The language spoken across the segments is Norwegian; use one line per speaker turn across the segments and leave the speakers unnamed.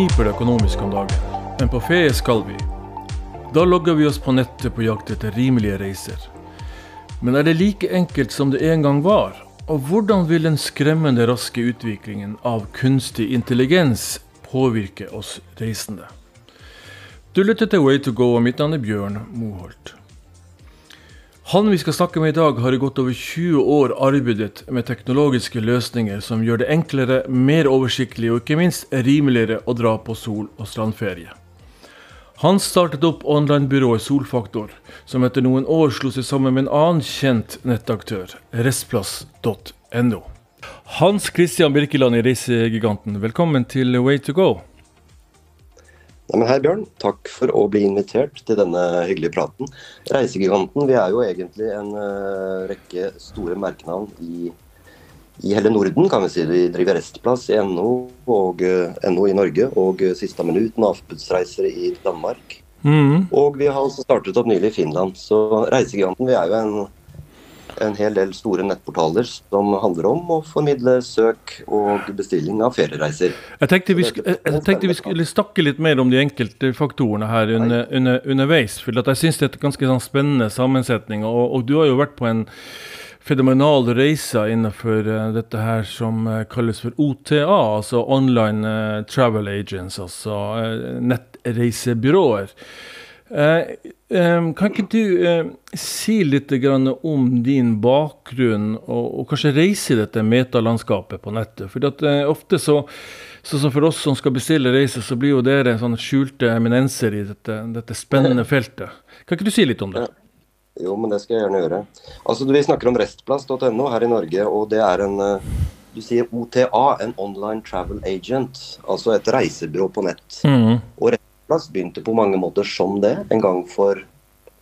Kniper det økonomisk om dagen, men på ferie skal vi. Da logger vi oss på nettet på jakt etter rimelige reiser. Men er det like enkelt som det en gang var? Og hvordan vil den skremmende raske utviklingen av kunstig intelligens påvirke oss reisende? Du lytter til Way to go, og mitt navn er Bjørn Moholt. Han vi skal snakke med i dag, har i godt over 20 år arbeidet med teknologiske løsninger som gjør det enklere, mer oversiktlig og ikke minst rimeligere å dra på sol- og strandferie. Han startet opp online-byrået Solfaktor, som etter noen år slo seg sammen med en annen kjent nettaktør, restplass.no. Hans Christian Birkeland i Reisegiganten, velkommen til Way to go.
Nei, hei Bjørn, takk for å bli invitert til denne hyggelige praten. Reisegiganten, vi er jo egentlig en uh, rekke store merkenavn i, i, hele Norden, kan vi si. Vi driver Restplass i NO og uh, NO i Norge, og siste Sista minutt, Navputsreiser i Danmark. Mm. Og vi har også startet opp nylig i Finland. Så Reisegiganten, vi er jo en en hel del store nettportaler som handler om å formidle søk og bestilling av feriereiser.
Jeg tenkte vi, sk jeg tenkte vi skulle snakke litt mer om de enkelte faktorene her under, under, underveis. For jeg syns det er et ganske sånn spennende sammensetning. Og, og, du har jo vært på en fenomenal reise innenfor uh, dette her som uh, kalles for OTA, altså Online uh, Travel Agents, altså nettreisebyråer. Eh, eh, kan ikke du eh, si litt om din bakgrunn, og, kanskje reise i dette metalandskapet på nettet? For at, ofte så, så, For oss som skal bestille reise, så blir jo dere sånne skjulte eminenser i dette, dette, spennende feltet. Kan ikke du si litt om det?
Jo, men det skal jeg gjerne gjøre. Altså, Vi snakker om restplass.no her i Norge, og det er en du sier OTA, en online travel agent, altså et reisebyrå på nett. Mm. Og Arbeidsplass begynte på mange måter som det en gang for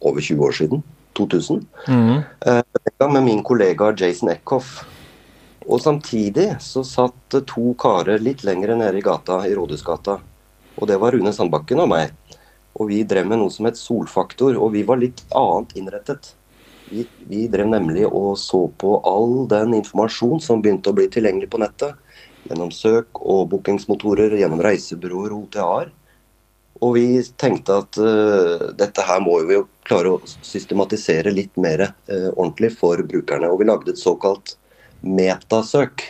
over 20 år siden. 2000. Mm. En med min kollega Jason Eckhoff. Og samtidig så satt to karer litt lenger nede i gata, i Rådhusgata. Og det var Rune Sandbakken og meg. Og vi drev med noe som het Solfaktor, og vi var litt annet innrettet. Vi, vi drev nemlig og så på all den informasjon som begynte å bli tilgjengelig på nettet. Gjennom søk og bookingsmotorer, gjennom reisebyråer og OTA-er. Og vi tenkte at uh, dette her må vi jo klare å systematisere litt mer uh, ordentlig for brukerne. Og vi lagde et såkalt metasøk,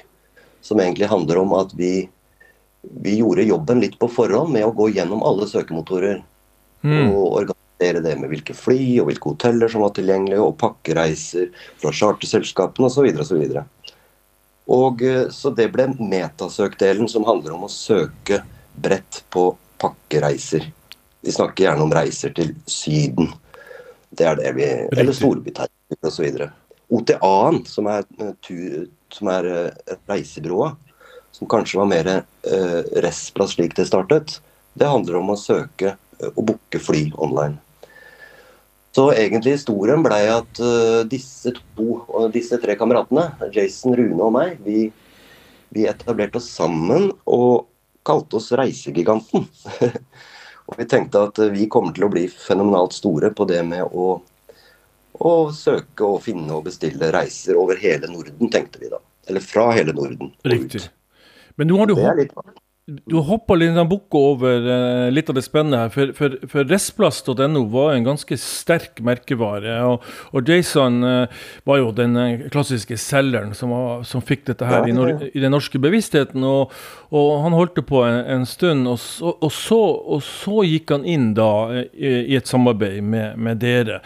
som egentlig handler om at vi, vi gjorde jobben litt på forhånd med å gå gjennom alle søkemotorer. Mm. Og organisere det med hvilke fly og hvilke hoteller som var tilgjengelige, og pakkereiser fra charterselskapene osv. osv. Og, uh, så det ble metasøkdelen som handler om å søke bredt på pakkereiser. Vi snakker gjerne om reiser til Syden. Det er det vi Eller Storbritannia osv. OTA-en, som er, eh, som er eh, reisebyrået, som kanskje var mer uh, restplass slik det startet, det handler om å søke og booke fly online. Så egentlig historien blei at disse to, disse tre kameratene, Jason, Rune og meg, vi, vi etablerte oss sammen og kalte oss Reisegiganten. og vi tenkte at vi kommer til å bli fenomenalt store på det med å, å søke og finne og bestille reiser over hele Norden, tenkte vi da. Eller fra hele Norden.
Riktig. Men nå har du, du hoppa litt bukk over uh, litt av det spennende her. For, for, for Restplass.no var en ganske sterk merkevare. Og, og Jason uh, var jo den uh, klassiske selgeren som, var, som, fikk dette her ja, i, i, den norske bevisstheten. Og, og han holdt det på en, en stund, og så, så, og så, gikk han inn da i, i et samarbeid med, med dere.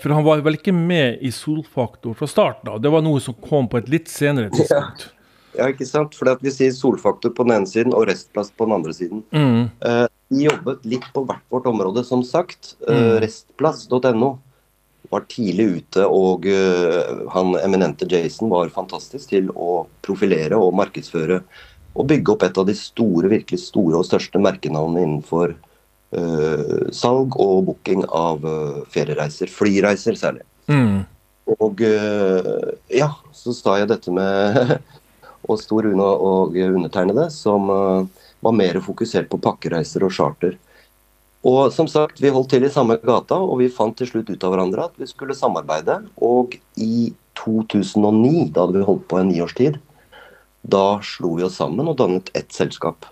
for han var vel ikke med i Solfaktor fra starten av. Det var noe som kom på et litt senere tidspunkt.
Ja. Ja, ikke sant? Fordi at vi sier solfaktor på den ene siden og restplass på den andre siden. Mm. Uh, vi jobbet litt på hvert vårt område, som sagt. Uh. Restplass.no var tidlig ute, og uh, han eminente Jason var fantastisk til å profilere og markedsføre og bygge opp et av de store, virkelig store og største merkenavnene innenfor salg og booking av feriereiser. Flyreiser særlig. Mm. Og ja, så sa jeg dette med og Stor Una og undertegnede, som uh, var mer fokusert på pakkereiser og charter. Og som sagt, Vi holdt til i samme gata, og vi fant til slutt ut av hverandre at vi skulle samarbeide. Og i 2009, da hadde vi holdt på en niårstid, da slo vi oss sammen og dannet ett selskap.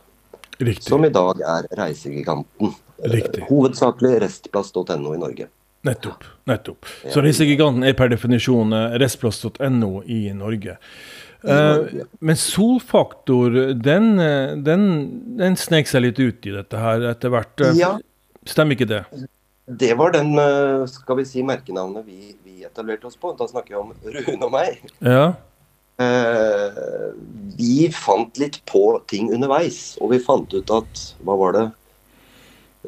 Riktig.
som i dag er Reisegiganten.
Riktig.
Hovedsakelig restplass.no i Norge.
Nettopp. nettopp. Så Reisegiganten er per definisjon eh, restplass.no i Norge. Uh, men solfaktor, den, eh, den, den snek seg litt ut i dette her etter hvert.
Ja.
Stemmer ikke det?
Det var den skal vi si, merkenavnet vi, vi etablerte oss på. Da snakker vi om Rune og meg.
Ja.
Uh, vi fant litt på ting underveis, og vi fant ut at Hva var det?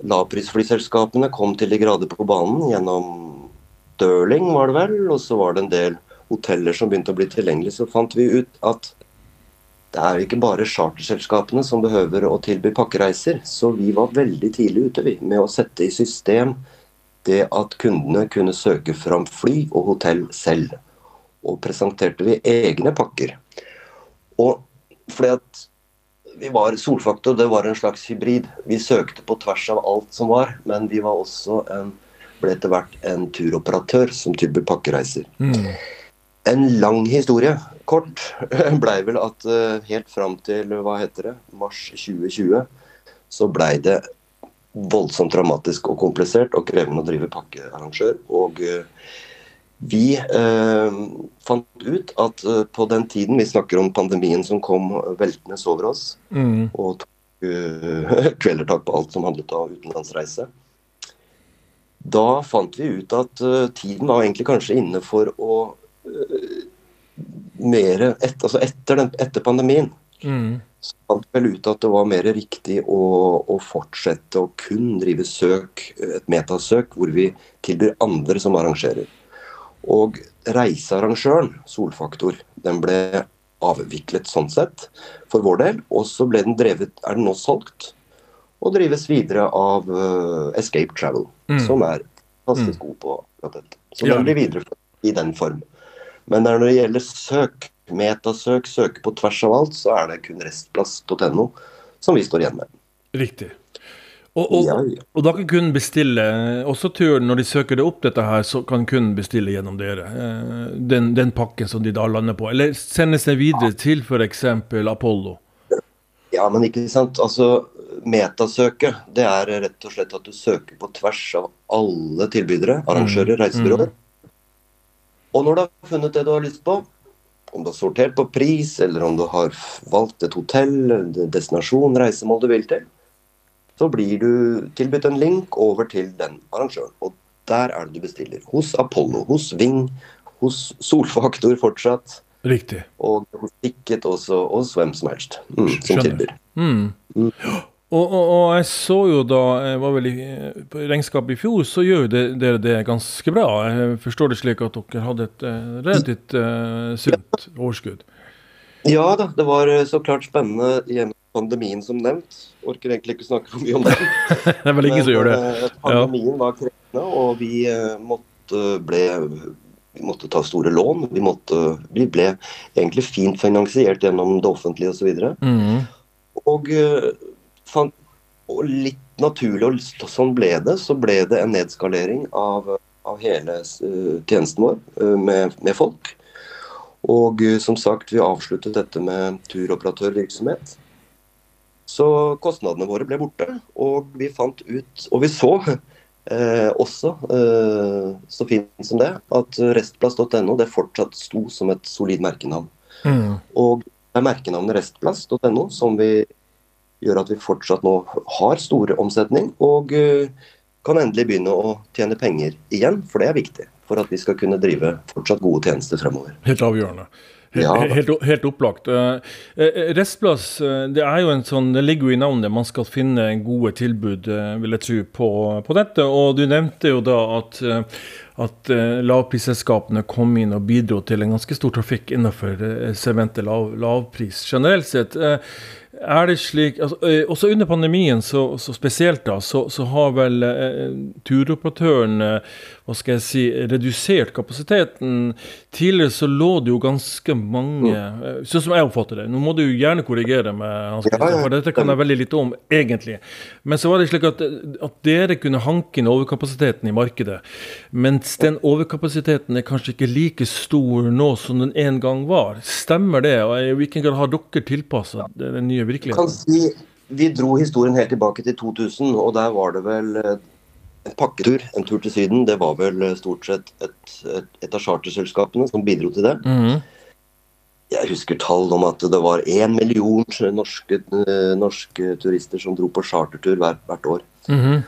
Lavprisflyselskapene kom til de grader på banen gjennom Stirling, var det vel. Og så var det en del hoteller som begynte å bli tilgjengelige. Så fant vi ut at det er ikke bare charterselskapene som behøver å tilby pakkereiser. Så vi var veldig tidlig ute vi, med å sette i system det at kundene kunne søke fram fly og hotell selv. Og presenterte vi egne pakker. Og fordi at vi var Solfaktor det var en slags hybrid. Vi søkte på tvers av alt som var, men vi var også en, ble etter hvert en turoperatør som tilbyr pakkereiser. Mm. En lang historie. Kort blei vel at uh, helt fram til hva heter det, mars 2020 så blei det voldsomt dramatisk og komplisert og krevende å drive pakkearrangør. Og uh, vi eh, fant ut at eh, på den tiden vi snakker om pandemien som kom veltende over oss, mm. og tok eh, kvelertak på alt som handlet om utenlandsreise, da fant vi ut at tiden var egentlig kanskje inne for å mer et, altså etter, den, etter, pandemien mm. så fant vel ut at det var mer riktig å, å, fortsette å kun drive søk, et metasøk, hvor vi tilbyr andre som arrangerer. Og reisearrangøren, Solfaktor, den ble avviklet sånn sett for vår del. Og så ble den drevet, er den nå solgt og drives videre av uh, Escape Travel, mm. som er fantastisk mm. god på dette. Så ja. den blir videreført i den form. Men når det gjelder søk, metasøk, søke på tvers av alt, så er det kun restplass.no som vi står igjen med.
Riktig. Og, og, og, da kan kunden bestille også turen, når de søker det opp, dette her, så kan kunden bestille gjennom dere. Eh, den, den pakken som de da lander på. Eller sendes det videre til f.eks. Apollo?
Ja, men ikke sant. Altså, metasøket, det er rett og slett at du søker på tvers av alle tilbydere, arrangører, mm. reisebyråer. Mm. Og når du har funnet det du har lyst på, om du har sortert på pris, eller om du har valgt et hotell, destinasjon, reisemål du vil til, så blir du tilbudt en link over til den arrangøren. Og der er det du bestiller. Hos Apollo, hos Ving, hos Solfaktor fortsatt.
Riktig.
Og hos Ticket også, hos hvem som helst mm, som tilbyr. Mm.
Mm. Og, og, og, jeg så jo da, jeg var vel i på regnskapet i fjor, så gjør dere det, det, ganske bra. Jeg forstår det slik at dere hadde et uh, relativt uh, sunt overskudd?
Ja da, det var eh, så klart spennende gjennom pandemien som nevnt. Orker egentlig ikke snakke for mye om det.
det er vel ingen som gjør det.
Eh, pandemien var krevende, og vi eh, måtte, ble, vi måtte ta store lån. Vi, måtte, vi, ble egentlig fint finansiert gjennom det offentlige osv. Og, mm. og, eh, fant, og litt naturlig, og sånn ble det, så ble det en nedskalering av, av hele tjenesten vår med, med folk. Og som sagt, vi avsluttet dette med turoperatørvirksomhet. Så kostnadene våre ble borte, og vi fant ut Og vi så eh, også, eh, så fint som det, at restplass.no det fortsatt sto som et solid merkenavn. Mm. Og det er merkenavnet restplass.no som vi gjør at vi fortsatt nå har store omsetning, og eh, kan endelig begynne å tjene penger igjen, for det er viktig for at vi skal kunne drive fortsatt gode tjenester fremover.
Helt avgjørende. Ja. Helt, helt, opplagt. Eh, eh, restplass det er jo en sånn, det ligger jo i navnet. Man skal finne gode tilbud vil jeg tro, på, på dette. Og du nevnte jo da at, at lavprisselskapene kom inn og bidro til en ganske stor trafikk innenfor segmentet lav, lavpris generelt sett. Er det slik, altså, Også under pandemien, så, så spesielt, da, så, så har vel eh, turoperatørene hva skal jeg si, redusert kapasiteten. Tidligere så lå det jo ganske mange mm. Sånn som jeg oppfatter det. Nå må du gjerne korrigere meg, for dette kan jeg veldig lite om, egentlig. Men så var det slik at, at dere kunne hanke inn overkapasiteten i markedet. Mens den overkapasiteten er kanskje ikke like stor nå som den en gang var. Stemmer det? Og I hvilken grad har dere tilpassa den nye virkeligheten?
Si, vi dro historien helt tilbake til 2000, og der var det vel eh, en pakketur, en tur til Syden. Det var vel eh, stort sett et, et, et av charterselskapene som bidro til det.
Mm.
Jeg husker tall om at det var én million norske, eh, norske, turister som dro på chartertur hvert, hvert år.
Mm.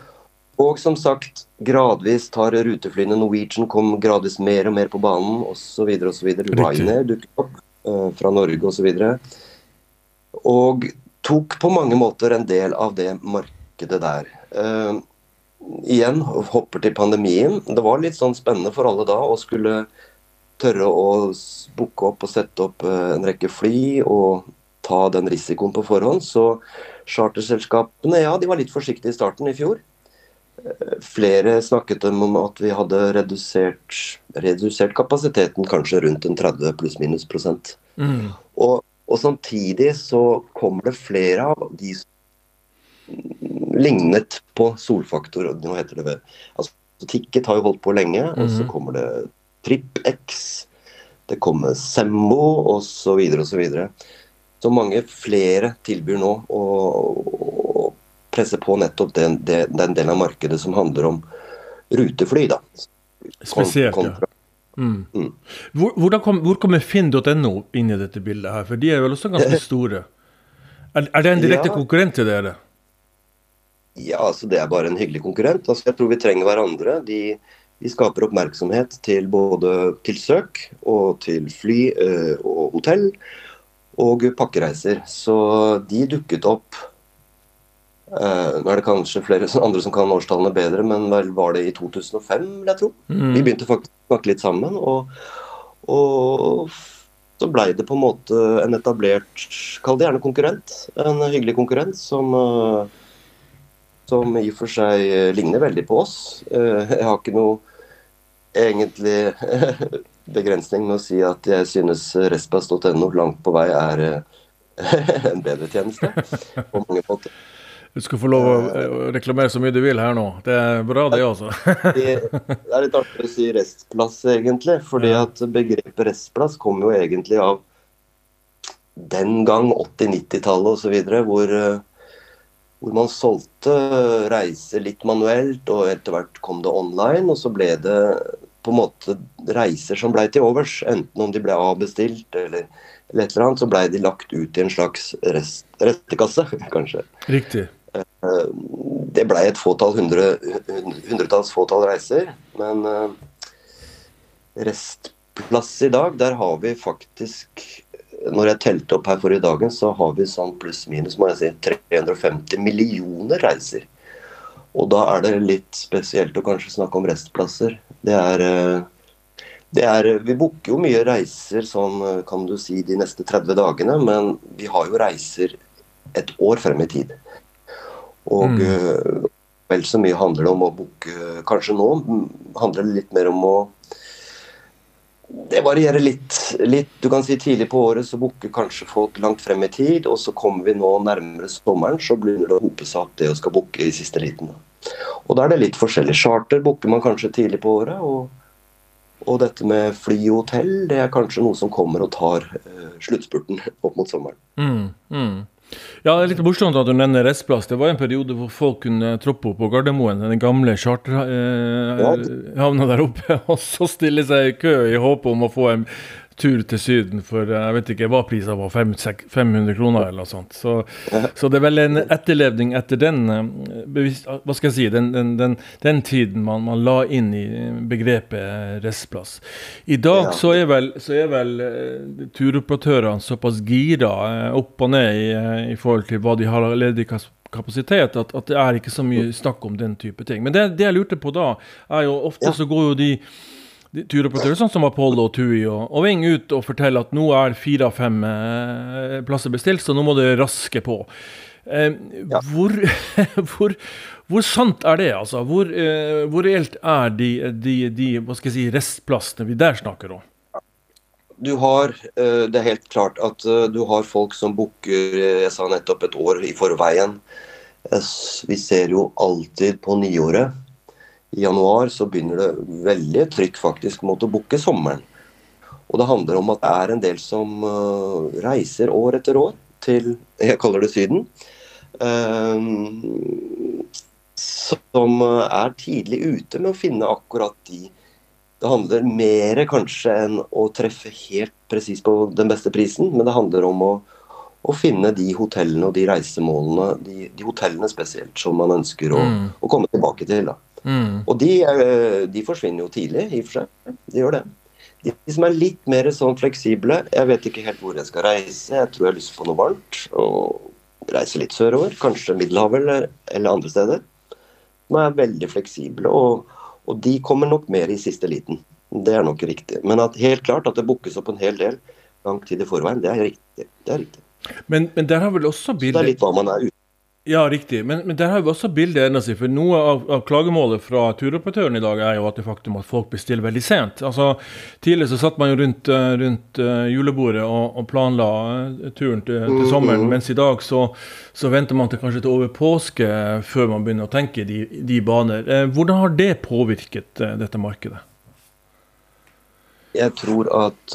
Og som sagt, gradvis tar ruteflyene Norwegian kom gradvis mer og mer på banen osv. osv. Ryanair dukket opp uh, fra Norge osv. Og, og tok på mange måter en del av det markedet der. Uh, igjen, hopper til pandemien. Det var litt sånn spennende for alle da å skulle tørre å booke opp og sette opp uh, en rekke fly og ta den risikoen på forhånd. Så charterselskapene ja, de var litt forsiktige i starten i fjor. Flere snakket om at vi hadde redusert, redusert kapasiteten kanskje rundt en 30 pluss-minus prosent.
Mm.
Og, og, samtidig så kommer det flere av de som lignet på solfaktor. Nå heter det altså Ticket har jo holdt på lenge, mm. og så mm. kommer det TrippX, det kommer Sembo osv. Så, videre, og så, videre. så mange flere tilbyr nå å, presse på nettopp den, den, delen av markedet som handler om rutefly. da.
Spesielt, ja. Mm. Mm. Hvor, kom, hvor, kommer finn.no inn i dette bildet her? For de er vel også ganske store? Er, er det en direkte ja. konkurrent til dere?
Ja, altså det er bare en hyggelig konkurrent. Altså, jeg tror vi trenger hverandre. De, de skaper oppmerksomhet til både til søk og til fly øh, og hotell og pakkereiser. Så de dukket opp Uh, nå er det kanskje flere andre som kan årstallene bedre, men vel var det i 2005, vil jeg tro. Mm. Vi begynte faktisk snakke litt sammen. Og, og så blei det på en måte en etablert, kall det gjerne konkurrent. En hyggelig konkurrent som, uh, som i og for seg ligner veldig på oss. Uh, jeg har ikke noe egentlig begrensning med å si at jeg synes respas.no langt på vei er en bedre tjeneste på mange måter.
Du skal få lov å reklamere så mye du vil her nå. Det er bra, det altså.
det er litt artig å si restplass, egentlig. fordi at begrepet restplass kom jo egentlig av den gang, 80-90-tallet osv., hvor, eh, hvor man solgte reiser litt manuelt, og etter hvert kom det online. Og så ble det på en måte reiser som ble til overs. Enten om de ble avbestilt eller, eller et eller annet, så ble de lagt ut i en slags rest, restekasse, kanskje.
Riktig.
Eh, det ble et fåtall hundre, hundretalls fåtall reiser. Men eh, restplass i dag, der har vi faktisk Når jeg telte opp her forrige dagen, så har vi sånn pluss-minus må jeg si, 350 millioner reiser. Og da er det litt spesielt å kanskje snakke om restplasser. Det er, eh, er Vi booker jo mye reiser sånn, kan du si, de neste 30 dagene, men vi har jo reiser et år frem i tid. Og mm. Eh, vel så mye handler det om å booke Kanskje nå handler det litt mer om å det varierer litt, litt. Du kan si Tidlig på året så booker kanskje folk langt frem i tid. Og så kommer vi nå nærmere sommeren, så begynner det å hope seg opp det å skal booke i siste liten. Og Da er det litt forskjellig. Charter booker man kanskje tidlig på året. Og, og dette med fly og hotell det er kanskje noe som kommer og tar uh, sluttspurten opp mot sommeren.
Mm, mm. Ja, det er litt morsomt at du nevner restplass. Det var en periode hvor folk kunne troppe opp på Gardermoen, den gamle charterhavna eh, der oppe, og så stille seg i kø i håp om å få en tur til Syden for jeg vet ikke hva prisen var, 500 kroner eller noe sånt. Så, så, det er vel en etterlevning etter den eh, hva skal jeg si, den, den, den, den tiden man, man, la inn i begrepet restplass. I dag så er vel, så er vel turoperatørene såpass gira opp og ned i, i, forhold til hva de har ledig kapasitet, at, at, det er ikke så mye snakk om den type ting. Men det, det jeg lurte på da, er jo ofte så går jo de turoperatører sånn som Apollo og Tui og, og Ving ut og forteller at nå er fire av fem eh, plasser bestilt, så nå må det raske på. Eh, ja. hvor, hvor, hvor, sant er det, altså? Hvor, eh, hvor reelt er de, de, de, si, restplassene vi der snakker om?
Du har, eh, Det er helt klart at eh, du har folk som booker jeg sa nettopp et år i forveien. Vi ser jo alltid på nyåret i januar så begynner det veldig trykk faktisk mot å booke sommeren. Og det handler om at det er en del som uh, reiser år etter år til jeg kaller det Syden. Um, som er tidlig ute med å finne akkurat de Det handler mer kanskje enn å treffe helt presis på den beste prisen, men det handler om å, å finne de hotellene og de reisemålene, de, de hotellene spesielt, som man ønsker å, mm. å komme tilbake til. Mm. Og de, de, forsvinner jo tidlig, i og for seg. De gjør det. De som er litt mer sånn fleksible Jeg vet ikke helt hvor jeg skal reise. Jeg tror jeg har lyst på noe varmt. Og reise litt sørover. Kanskje Middelhavet eller, eller andre steder. Som er veldig fleksible. Og, og, de kommer nok mer i siste liten. Det er nok riktig. Men at, helt klart at det bookes opp en hel del lang tid i forveien, det er riktig. Det er riktig.
Men, men der har vel også bildet
Det er litt hva man er ute
ja, riktig. Men, men der har vi også bildet si, For noe av, av, klagemålet fra turoperatøren i dag er jo at det faktum at folk bestiller veldig sent. Altså, Tidligere så satt man jo rundt, eh, rundt uh, julebordet og, og, planla uh, turen til, til sommeren, mm -hmm. mens i dag så, så, venter man til kanskje til over påske før man begynner å tenke de, de baner. Uh, hvordan har det påvirket dette markedet?
Jeg tror at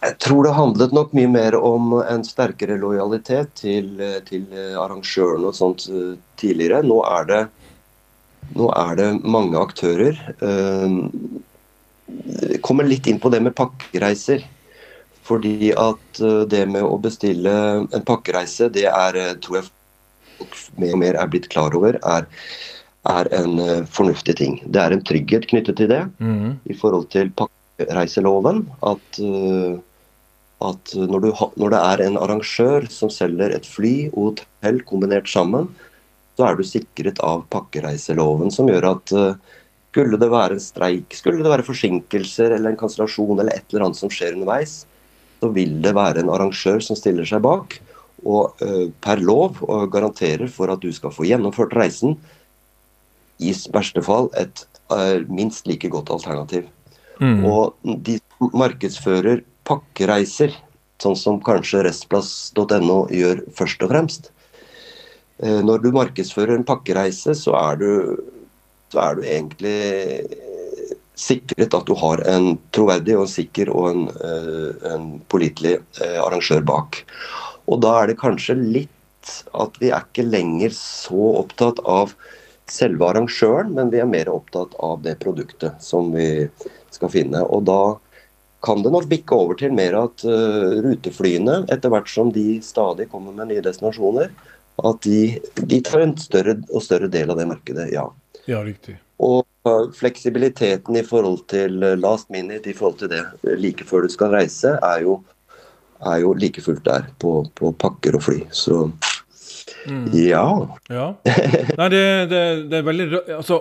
jeg tror det handlet nok mye mer om en sterkere lojalitet til, til arrangørene og sånt eh, tidligere. Nå er det, nå er det mange aktører. Eh, kommer litt inn på det med pakkereiser. Fordi at eh, det med å bestille en pakkereise, det er, tror jeg folk mer og mer er blitt klar over, er, er en fornuftig ting. Det er en trygghet knyttet til det mm. i forhold til pakkereiseloven. At at når, du, når, det er en arrangør som selger et fly og hotell kombinert sammen, så er du sikret av pakkereiseloven, som gjør at uh, skulle det være en streik, skulle det være forsinkelser eller en kansellasjon eller et eller annet som skjer underveis, så vil det være en arrangør som stiller seg bak og uh, per lov og garanterer for at du skal få gjennomført reisen. I verste fall et uh, minst like godt alternativ. Mm. Og de markedsfører pakkereiser, sånn som kanskje Restplass.no gjør først og fremst. Eh, når du markedsfører en pakkereise, så er du, så er du egentlig sikret at du har en troverdig og sikker og en, eh, en pålitelig eh, arrangør bak. Og da er det kanskje litt at vi er ikke lenger så opptatt av selve arrangøren, men vi er mer opptatt av det produktet som vi skal finne. Og da kan det nok bikke over til mer at uh, ruteflyene, etter hvert som de stadig kommer med nye destinasjoner, at de, de, tar en større og større del av det markedet, ja.
Ja, riktig.
Og uh, fleksibiliteten i forhold til uh, last minute, i forhold til det like før du skal reise, er jo, er jo like fullt der på, på pakker og fly. Så Mm. Ja.
ja. Nei, det, det, det, er veldig altså,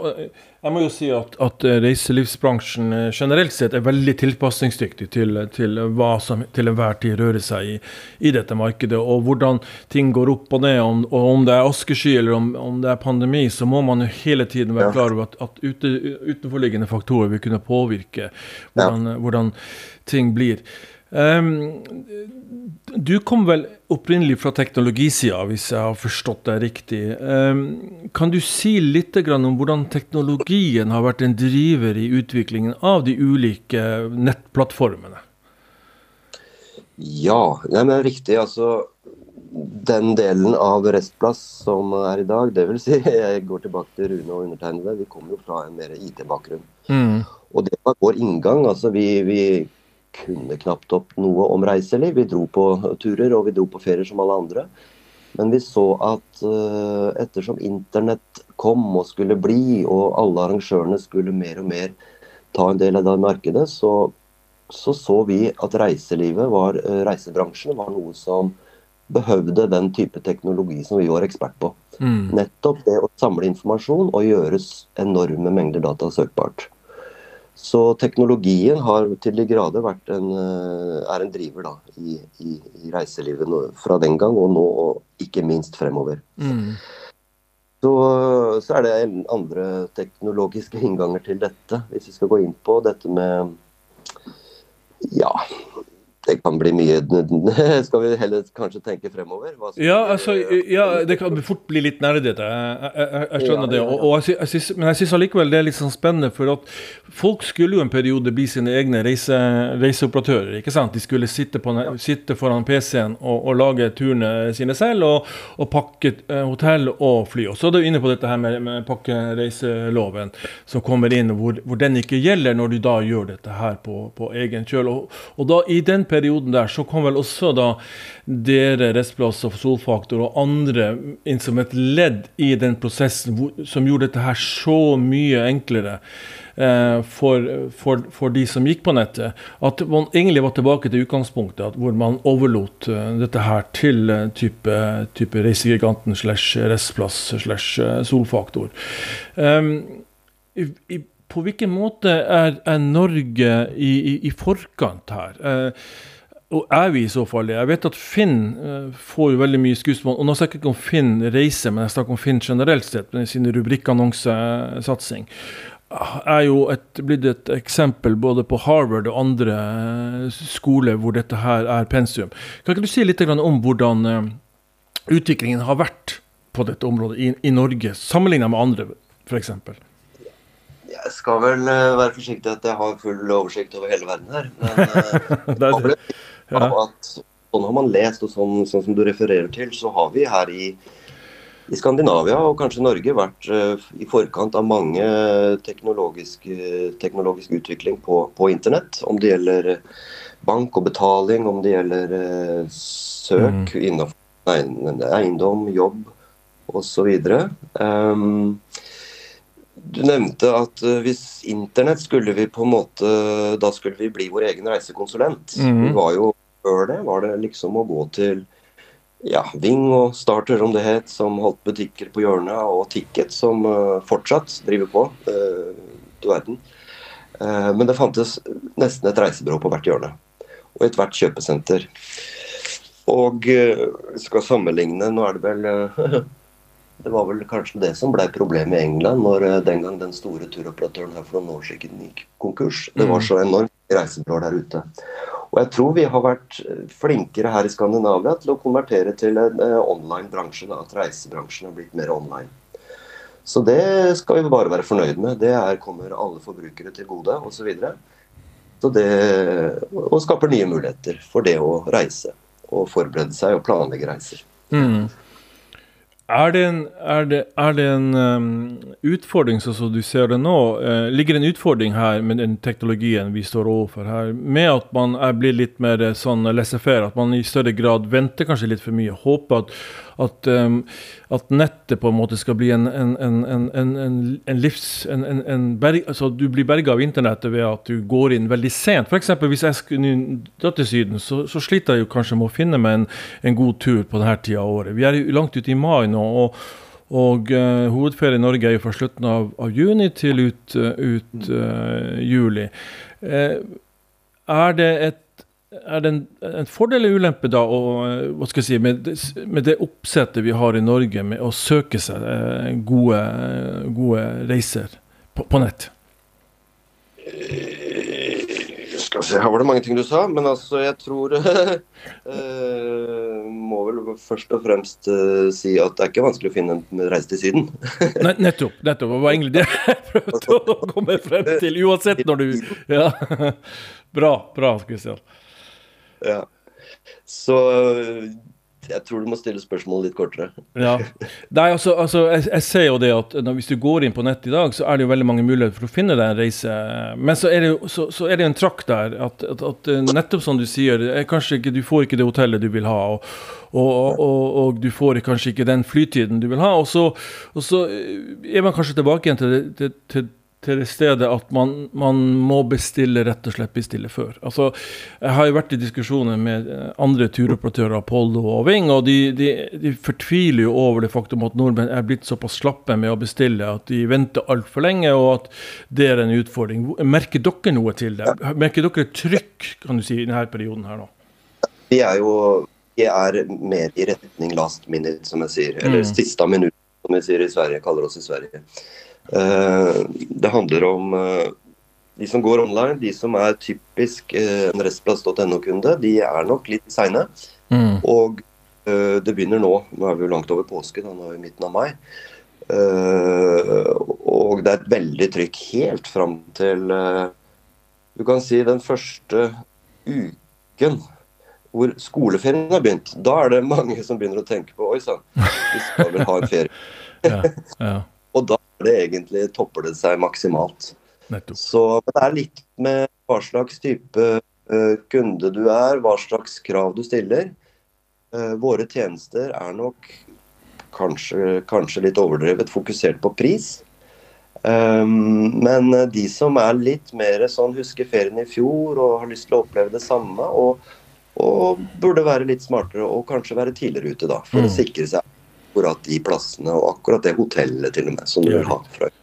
Jeg må jo si at, at, reiselivsbransjen eh, generelt sett er veldig tilpasningsdyktig til, til hva som til enhver tid rører seg i, i, dette markedet. Og hvordan ting går opp og ned. Om, og om det er askesky eller om, om, det er pandemi, så må man jo hele tiden være klar over at, at ute, utenforliggende faktorer vil kunne påvirke hvordan, ja. hvordan ting blir. Um, du kom vel opprinnelig fra teknologisida, hvis jeg har forstått deg riktig. Um, kan du si litt om hvordan teknologien har vært en driver i utviklingen av de ulike nettplattformene?
Ja, det er riktig. Altså, den delen av Restplass som er i dag, dvs. Si, jeg går tilbake til Rune og undertegnede, vi kommer jo fra en mer IT-bakgrunn. Mm. Og det var vår inngang. altså vi, vi kunne knapt opp noe om reiseliv. Vi dro på turer og vi dro på ferier som alle andre. Men vi så at uh, ettersom internett kom og skulle bli, og alle arrangørene skulle mer og mer ta en del av det markedet, så så, så vi at reiselivet var, uh, reisebransjen var noe som behøvde den type teknologi som vi var ekspert på. Mm. Nettopp det å samle informasjon og gjøres enorme mengder data søkbart. Så teknologien har til de grader vært en, eh, er en driver da, i, i, i, reiselivet fra den gang og nå, og ikke minst fremover. Mm. Så, så, er det andre teknologiske innganger til dette, hvis vi skal gå inn på dette med Ja, det kan bli mye Skal vi heller kanskje tenke fremover?
Ja, altså, ja, det kan fort bli litt nerdete. Jeg, jeg, jeg, skjønner det. Og, og jeg, synes, men jeg syns allikevel det er litt sånn spennende, for at folk skulle jo en periode bli sine egne reise, reiseoperatører. ikke sant? De skulle sitte, på, sitte foran PC-en og, og, lage turene sine selv, og, og pakke eh, hotell og fly. Og så er du inne på dette her med, med pakkereiseloven som kommer inn, hvor, hvor, den ikke gjelder når du da gjør dette her på, på egen kjøl. Og, og da i den perioden der så kom vel også da dere, Restplass og Solfaktor og andre inn som et ledd i den prosessen hvor, som gjorde dette her så mye enklere eh, for, for, for, de som gikk på nettet. At man egentlig var tilbake til utgangspunktet hvor man overlot uh, dette her til uh, type, type Reisegiganten slash Restplass slash uh, Solfaktor. Um, i, i, på hvilken måte er, er Norge i, i, i, forkant her? Eh, og er vi i så fall det? Jeg vet at Finn uh, får veldig mye skuespill. Og nå snakker jeg ikke om Finn reise, men jeg snakker om Finn generelt sett, med sin rubrikkannonsesatsing. Er jo et, blitt et eksempel både på Harvard og andre uh, skoler hvor dette her er pensum. Kan ikke du si litt om hvordan uh, utviklingen har vært på dette området i, i Norge, sammenlignet med andre, f.eks.?
Jeg skal vel være forsiktig at jeg har full oversikt over hele verden her. Men det er det ja. at sånn har man lest, og sånn, sånn, som du refererer til, så har vi her i, i Skandinavia og kanskje Norge vært uh, i forkant av mange teknologisk, teknologisk utvikling på, på, internett. Om det gjelder bank og betaling, om det gjelder søk mm. innenfor eiendom, jobb osv. Um, du nevnte at uh, hvis internett skulle vi på en måte Da skulle vi bli vår egen reisekonsulent. Mm. Vi var jo før det var det liksom å gå til ja, Ving og Starter, om det het, som holdt butikker på hjørnet, og Ticket, som uh, fortsatt driver på. Uh, du verden. Men det fantes nesten et reisebyrå på hvert hjørne. Og i ethvert kjøpesenter. Og skal sammenligne Nå er det vel Det var vel kanskje det som ble problemet i England når den gang den store turoperatøren her for noen år siden gikk konkurs. Det var mm. så enormt reisebyråer der ute. Og jeg tror vi har vært flinkere her i Skandinavia til å konvertere til en uh, online-bransje. At reisebransjen har blitt mer online. Så det skal vi bare være fornøyd med. Det er, kommer alle forbrukere til gode osv. Så, videre. så det og skaper nye muligheter for det å reise. Og forberede seg og planlegge reiser. Mm.
Er det en, er det, er det en um, utfordring, sånn som du ser det nå? Uh, ligger det en utfordring her med den teknologien vi står overfor her, med at man blitt litt mer eh, sånn laissez-faire, at man i større grad venter kanskje litt for mye? Håper at at, um, at, nettet på en måte skal bli en, en, en, en livs... Berg, altså Du blir berga av internettet ved at du går inn veldig sent. F.eks. hvis jeg skulle dra til Syden, så, så, sliter jeg jo kanskje med å finne meg en, god tur på denne tida av året. Vi er jo langt ute i mai nå. og og uh, hovedferie i Norge er jo fra slutten av, av juni til ut, uh, ut uh, juli. er det et er det en, en, fordel eller ulempe da, og, hva skal jeg si, med, med, det oppsettet vi har i Norge med å søke seg eh, gode, gode reiser på, på nett?
Eh, skal se, Her var det mange ting du sa, men altså jeg tror uh, Må vel først og fremst uh, si at det er ikke vanskelig å finne en reise til Syden.
Nei, nettopp. nettopp, Det var egentlig det jeg prøvde å komme frem til, uansett når du ja. Bra, bra, Kristian.
Ja. Så jeg tror du må stille spørsmålet litt kortere.
ja. Nei, altså, altså jeg, jeg, ser jo det at når, hvis du går inn på nett i dag, så er det jo veldig mange muligheter for å finne deg en reise. Men så er det jo så, så er det en trakk der at, at, at, eh, nettopp som du sier, kanskje ikke, du får ikke det hotellet du vil ha. og, og, og, og du får kanskje ikke den flytiden du vil ha. Og så, så er man kanskje tilbake igjen til, til, til til det stedet at man, man, må bestille, rett og slett bestille før. Altså, jeg har jo vært i diskusjoner med eh, andre turoperatører, Apollo og Ving, og de, de, de, fortviler jo over det faktum at nordmenn er blitt såpass slappe med å bestille at de venter altfor lenge, og at det er en utfordring. Merker dere noe til det? Merker dere trykk kan du si, i denne perioden her nå?
Vi er jo vi er mer i retning last minute, som jeg sier. Eller mm. siste minutt, som vi sier i Sverige, kaller oss i Sverige. Eh, det handler om eh, de som går online, de som er typisk uh, en restplass.no-kunde, de er nok litt seine. Mm. Og det begynner nå. Nå er vi jo langt over påske, da, nå er vi midten av mai. Og det er et veldig trykk helt fram til Du kan si den første uken hvor skoleferien har begynt. Da er det mange som begynner å tenke på Oi sann, vi skal vel ha en ferie. ja, ja. Det egentlig, topper det seg maksimalt. Nettopp. Så det er litt med hva slags type uh, kunde du er, hva slags krav du stiller. Uh, våre tjenester er nok kanskje, kanskje, litt overdrevet fokusert på pris. Um, men de som er litt mer sånn husker ferien i fjor og har lyst til å oppleve det samme, og, og burde være litt smartere og kanskje være tidligere ute da, for mm. å sikre seg akkurat de plassene og akkurat det hotellet til og med som du vil ha fra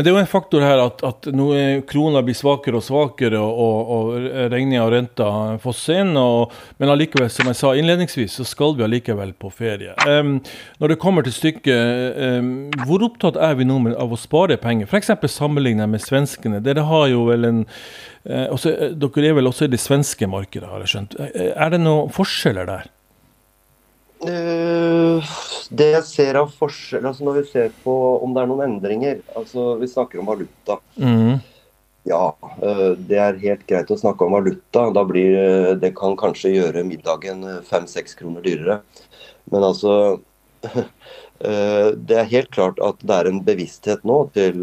men det er jo en faktor her at, at krona blir svakere og svakere, og, og, og regninga og renta fosser inn. Og, men allikevel, som jeg sa innledningsvis, så skal vi allikevel på ferie. Um, når det kommer til stykket, um, hvor opptatt er vi nå av å spare penger? F.eks. sammenlignet med svenskene. Dere har jo vel en uh, også, Dere er vel også i det svenske markedet, har jeg skjønt. Er det noen forskjeller der?
Uh, det jeg ser av forskjell altså Når vi ser på om det er noen endringer altså Vi snakker om valuta. Mm. Ja, uh, det er helt greit å snakke om valuta. Da blir uh, Det kan kanskje gjøre middagen fem-seks kroner dyrere. Men altså Det er helt klart at det er en bevissthet nå til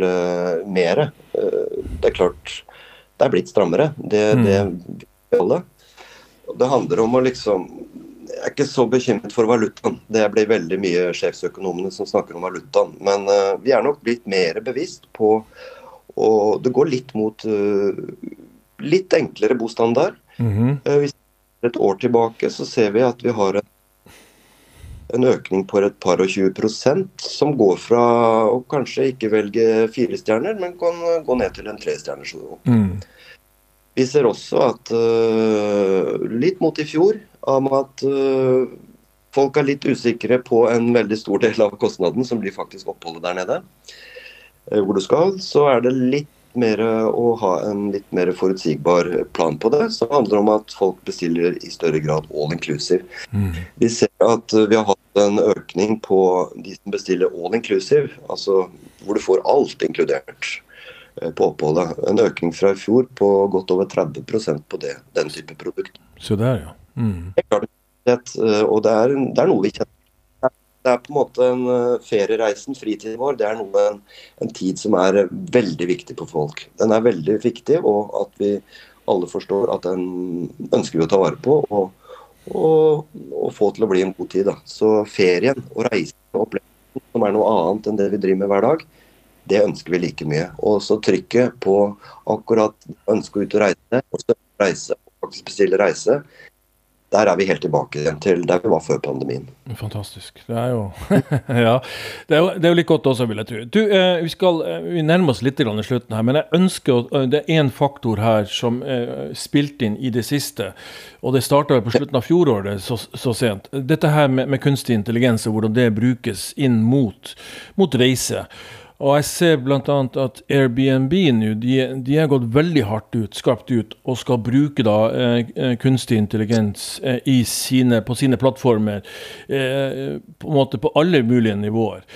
mere. Det er klart det er blitt strammere. Det, mm. det alle. Det handler om å liksom jeg er ikke så bekymret for valutaen. Det blir veldig mye sjefsøkonomene som snakker om valutaen. Men uh, vi er nok blitt mer bevisst på Og det går litt mot uh, litt enklere bostandard. Mm -hmm. uh, hvis et år tilbake så ser vi at vi har en, en økning på et par og 20 prosent, som går fra å kanskje ikke velge fire stjerner, men kan gå ned til en trestjerners. Mm. Vi ser også at litt mot i fjor om at uh, folk er litt usikre på en veldig stor del av kostnaden, som blir faktisk oppholdet der nede. Uh, hvor du skal. Så er det litt mer å ha en litt mer forutsigbar plan på det. Som handler om at folk bestiller i større grad all inclusive. Mm. Vi ser at vi har hatt en økning på de som bestiller all inclusive, altså hvor du får alt inkludert eh, på oppholdet. En økning fra i fjor på godt over 30% på det, den type produkt.
Så der, ja. Mm.
Eh, og det er, det er, noe vi kjenner. Det er på en måte en eh, feriereisen, fritiden vår, det er noe, en, en, tid som er veldig viktig for folk. Den er veldig viktig, og at vi alle forstår at den ønsker vi å ta vare på. og, og, og få til å bli en god tid. Da. Så ferien og reisen og opplevelsen, som er noe annet enn det vi driver med hver dag, det ønsker vi like mye. Og så trykket på akkurat ønske å ut og reise, og reise, faktisk bestille reise, der er vi helt tilbake igjen til der vi var før pandemien.
Fantastisk. Det er jo Ja. Det er jo, det er jo litt godt også, vil jeg tro. Du, eh, vi skal eh, vi nærmer oss litt i slutten her, men jeg ønsker å, eh, Det er én faktor her som er spilt inn i det siste, og det starta på slutten av fjoråret så, så sent. Dette her med, med, kunstig intelligens og hvordan det brukes inn mot, mot reise. Og jeg ser bl.a. at Airbnb nå de, de gått veldig hardt ut, skarpt ut, og skal bruke da eh, eh kunstig intelligens eh, sine, på sine plattformer. Eh, på en måte på alle mulige nivåer.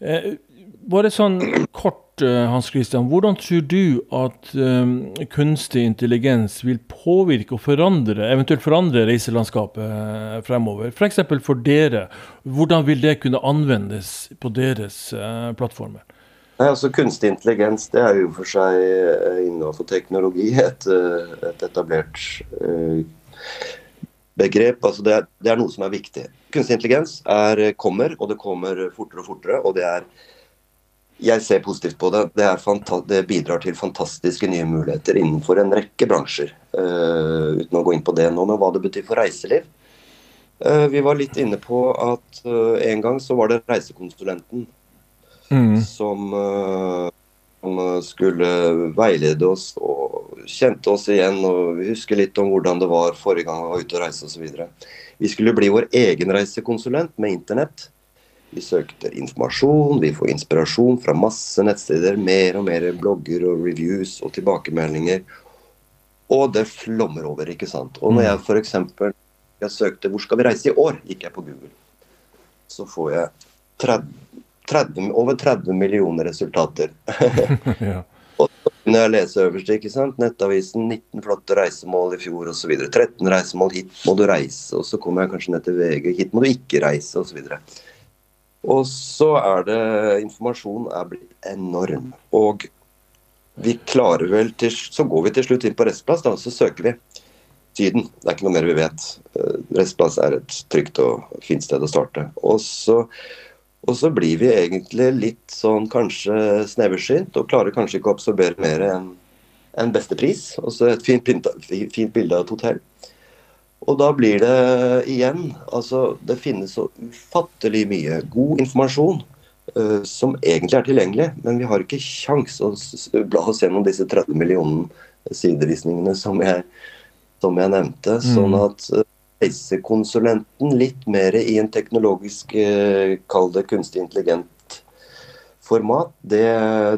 Eh, bare sånn kort, eh, Hans Christian. Hvordan tror du at kunstig intelligens vil påvirke og forandre, eventuelt forandre reiselandskapet fremover? F.eks. For, for dere. Hvordan vil det kunne anvendes på deres plattformer?
Nei, altså Kunstig intelligens det er jo for seg eh, innenfor teknologi et, eh, et etablert uh, begrep. Altså det er, det, er, noe som er viktig. Kunstig intelligens er, kommer, og det kommer fortere og fortere. og det er jeg ser positivt på det. Det, det, bidrar til fantastiske nye muligheter innenfor en rekke bransjer. Uh, uten å gå inn på det nå, men hva det betyr for reiseliv. Uh, vi var litt inne på at uh, en gang så var det reisekonsulenten mm. som, uh, som, skulle veilede oss og kjente oss igjen. og Vi husker litt om hvordan det var forrige gang vi var ute og reiste osv. Vi skulle bli vår egen reisekonsulent med internett. Vi søkte informasjon, vi får inspirasjon fra masse nettsteder. Mer og mer blogger og reviews og tilbakemeldinger. Og det flommer over, ikke sant. Og når jeg f.eks. jeg søkte 'Hvor skal vi reise i år?', gikk jeg på Google. Så får jeg 30, 30, over 30 millioner resultater. ja. Og så kunne jeg lese øverst, ikke sant. Nettavisen 19 flotte reisemål i fjor osv. 13 reisemål, hit må du reise. Og så kommer jeg kanskje ned til VG, hit må du ikke reise osv. Og, og så er det Informasjonen er blitt enorm. Og vi klarer vel til Så går vi til slutt inn på Restplass, da, og så søker vi. Syden. Det er ikke noe mer vi vet. Eh, Restplass er et trygt og fint sted å starte. Og så, og så blir vi egentlig litt sånn kanskje sneversynt og klarer kanskje ikke å absorbere mer enn en bestepris. Og så et fint, fint bilde av et hotell. Og da blir det igjen Altså, det finnes så ufattelig mye god informasjon uh, som egentlig er tilgjengelig, men vi har ikke kjangs å bla oss gjennom disse 30 millionene sidevisningene som jeg, som jeg nevnte. Mm. Sånn at uh, reisekonsulenten litt mer i en teknologisk, uh, kall det kunstig intelligent format, det,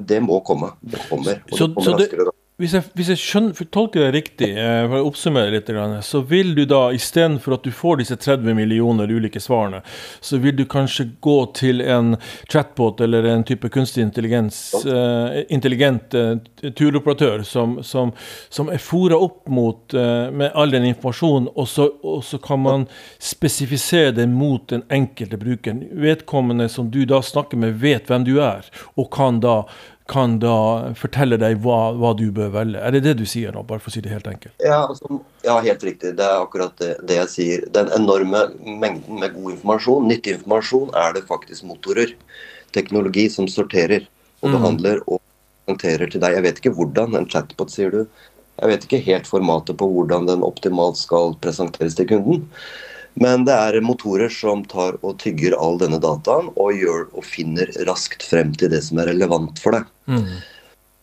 det må komme. Det kommer. Og
så, det kommer raskere da hvis jeg, hvis jeg skjønner, tolker det riktig, eh, for å oppsummere litt, så vil du da istedenfor at du får disse 30 millioner ulike svarene, så vil du kanskje gå til en chatbot eller en type kunstig intelligens, uh, intelligent uh, turoperatør som, som, som er fora opp mot med all den informasjonen, og så, og så, kan man spesifisere det mot den enkelte brukeren. Vedkommende som du da snakker med, vet hvem du er, og kan da kan da fortelle deg hva, hva, du bør velge. Er det det du sier nå, bare for å si det helt enkelt?
Ja, altså, ja helt riktig. Det er akkurat det, det, jeg sier. Den enorme mengden med god informasjon, nyttig informasjon, er det faktisk motorer. Teknologi som sorterer og mm. behandler og presenterer til deg. Jeg vet ikke hvordan, en chatbot, sier du. Jeg vet ikke helt formatet på hvordan den optimalt skal presenteres til kunden. Men det er motorer som tar og tygger all denne dataen og, gjør, og finner raskt frem til det som er relevant for deg. Mm.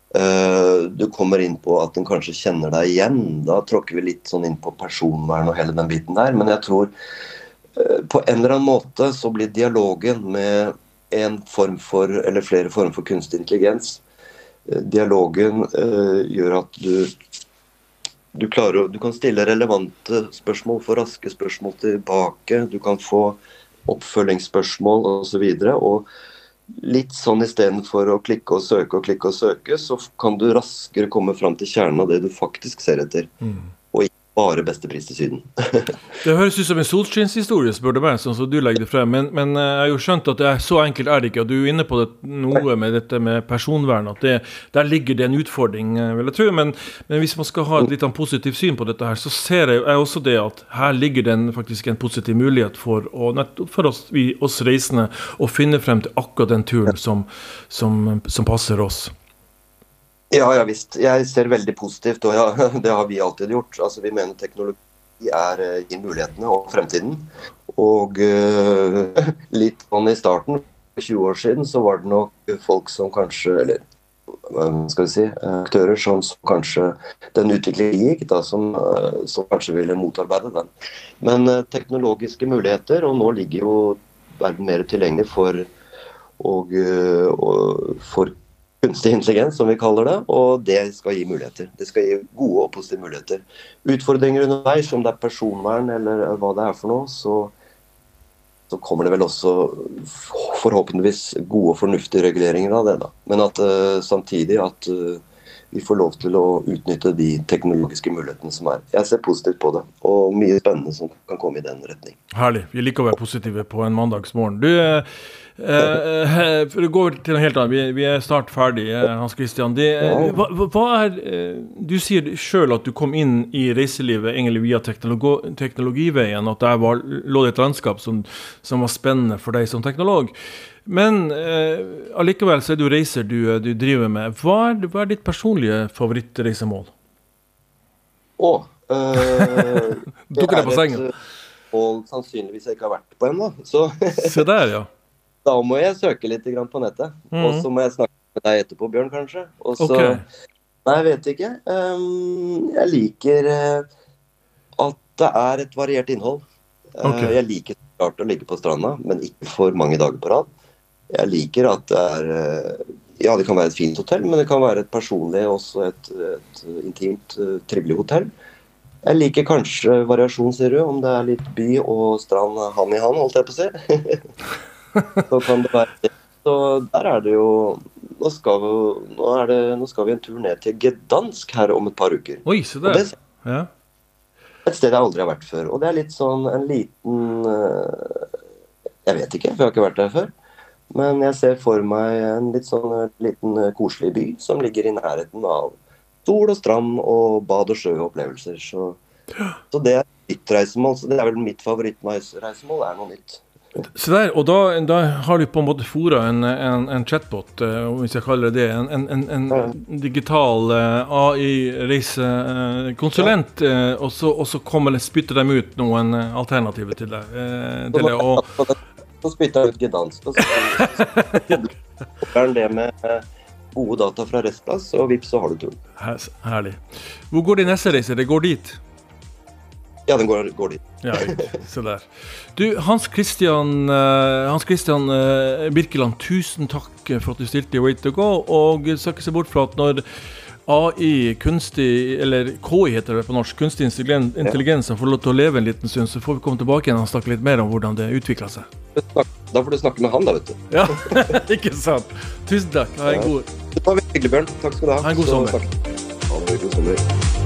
Uh, du kommer inn på at den kanskje kjenner deg igjen. Da tråkker vi litt sånn inn på personvern og hele den biten der. Men jeg tror uh, på en eller annen måte så blir dialogen med en form for, eller flere former for kunstig intelligens uh, Dialogen gjør at du du, klarer, du kan stille relevante spørsmål, få raske spørsmål tilbake. Du kan få oppfølgingsspørsmål osv. Og, og litt sånn istedenfor å klikke og søke og klikke og søke, så kan du raskere komme fram til kjernen av det du faktisk ser etter. Mm bare beste pris til Syden.
det høres ut som en solskinnshistorie, spør du meg, sånn som du legger det frem. Men, men, eh, jeg har jo skjønt at det er så enkelt er det ikke. Og du er inne på det, noe med dette med personvern. At det, der ligger det en utfordring, eh, vil jeg tro. Men, men, hvis man skal ha et litt positivt syn på dette her, så ser jeg, jeg også det at her ligger det faktisk en positiv mulighet for, å, for oss, vi, oss reisende å finne frem til akkurat den turen som, som, som passer oss.
Ja, ja visst. Jeg ser veldig positivt, og ja, det har vi alltid gjort. Altså, Vi mener teknologi er i gir mulighetene og fremtiden. Og uh, litt sånn i starten, for 20 år siden, så var det nok folk som kanskje Eller hva skal vi si aktører som, som kanskje den utviklingen gikk, da, som, uh, som, kanskje ville motarbeide den. Men teknologiske muligheter, og nå ligger jo verden mer tilgjengelig for og, og for kunstig intelligens, som vi kaller det, og det skal gi muligheter. Det skal gi gode og positive muligheter. Utfordringer underveis, om det er personvern eller hva det er for noe, så, så kommer det vel også forhåpentligvis gode og fornuftige reguleringer av det. da. Men at uh, samtidig at uh, vi får lov til å utnytte de teknologiske mulighetene som er. Jeg ser positivt på det, og mye spennende som kan komme i den retning.
Herlig. Vi liker å være positive på en mandagsmorgen. Du, eh for å gå til noe helt annet, vi, vi er snart ferdig, eh, Hans Christian. Det, hva, hva, er, du sier sjøl at du kom inn i reiselivet egentlig via teknologi, teknologiveien, at der var, lå det et landskap som, som var spennende for deg som teknolog. Men uh, allikevel så er det jo reiser du, du driver med. Hva er, hva er, ditt personlige favorittreisemål?
Å øh,
Dukker det på sengen?
mål sannsynligvis jeg ikke har vært på ennå.
Se der, ja.
Da må jeg søke litt på nettet. Mm. Og så må jeg snakke med deg etterpå, Bjørn, kanskje. Og så okay. Nei, jeg vet ikke. Um, jeg liker uh, at det er et variert innhold. Uh, okay. Jeg liker klart å ligge på stranda, men ikke for mange dager på rad. Jeg liker at det er eh, Ja, det kan være et fint hotell, men det kan være et personlig, også et, et intimt, eh, trivelig hotell. Jeg liker kanskje variasjon, sier du, om det er litt by og strand hand i hand, holdt jeg på å si. Så kan det være det. Så der er det jo Nå skal vi, nå det, nå skal vi en tur ned til Gdansk her om et par uker.
Oi,
Og
der.
det
Ja.
et sted jeg aldri har vært før. Og det er litt sånn en liten eh, Jeg vet ikke, for jeg har ikke vært der før. Men jeg ser for meg en litt sånn en liten eh, koselig by som ligger i nærheten av sol og strand og bad og sjøopplevelser. Så, så det er mitt reisemål. Så det er vel mitt favorittreisemål, er noe nytt.
Se der, og da, da har du på en måte fora en, en, en chatbot, eh, hvis jeg kaller det det. En, en, digital eh, AI-reisekonsulent. eh, og, så, og så kommer det, spytter de ut noen eh, alternativer til deg. eh, til det, og,
Så spytter jeg ut Gdansk, og så det med eh, gode data fra Restplass, og vips, så har du turen.
herlig. Hvor går de neste reise? Det går dit?
Ja, den går, går dit.
Ja, se der. Du, Hans Christian, eh, Hans Christian eh, Birkeland, tusen takk for at du stilte i Way to go. Og skal ikke se bort fra at når AI, kunstig, eller KI heter det på norsk, kunstig intelligens intelligens, får lov til å leve en liten stund, så får vi komme tilbake igjen og snakke litt mer om hvordan det utvikla seg.
Da får du snakke med han, da, vet du.
Ja, ikke sant? Tusen takk. Ha en god
Det var veldig hyggelig, Bjørn. Takk skal du ha.
Ha en god sommer.
Ha en god sommer.